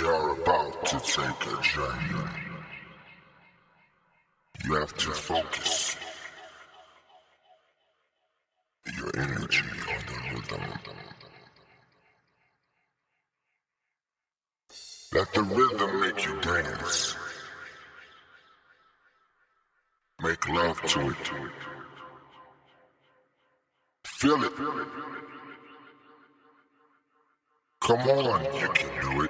You're about to take a journey. You have to focus your energy on the rhythm. Let the rhythm make you dance. Make love to it. Feel it. Come on, you can do it.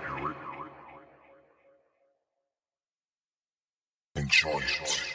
Giants.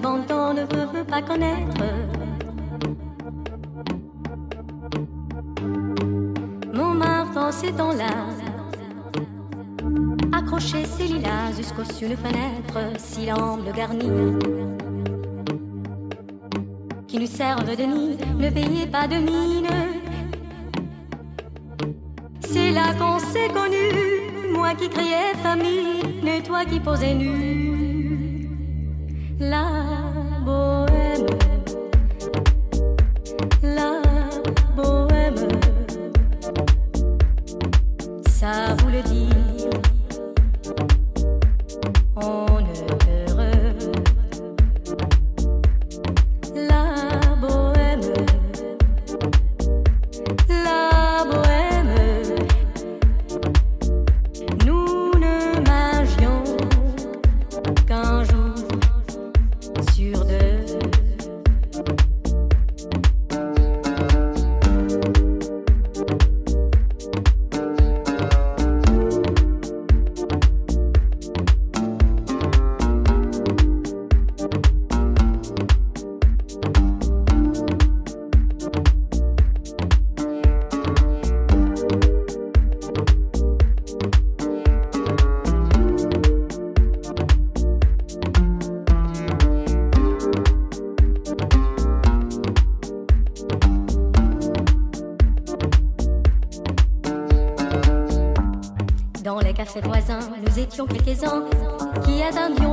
Moi devant ton ne veut pas connaître. Montmartre en ces temps-là, accrocher ses lilas jusqu'au sur une fenêtre, si l'amble garni qui nous servent de nid, ne payez pas de mine. C'est là qu'on s'est connu, moi qui criais famille, et toi qui posais nu. La bohème, étions quelques-uns qui attendions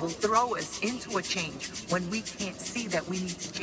will throw us into a change when we can't see that we need to change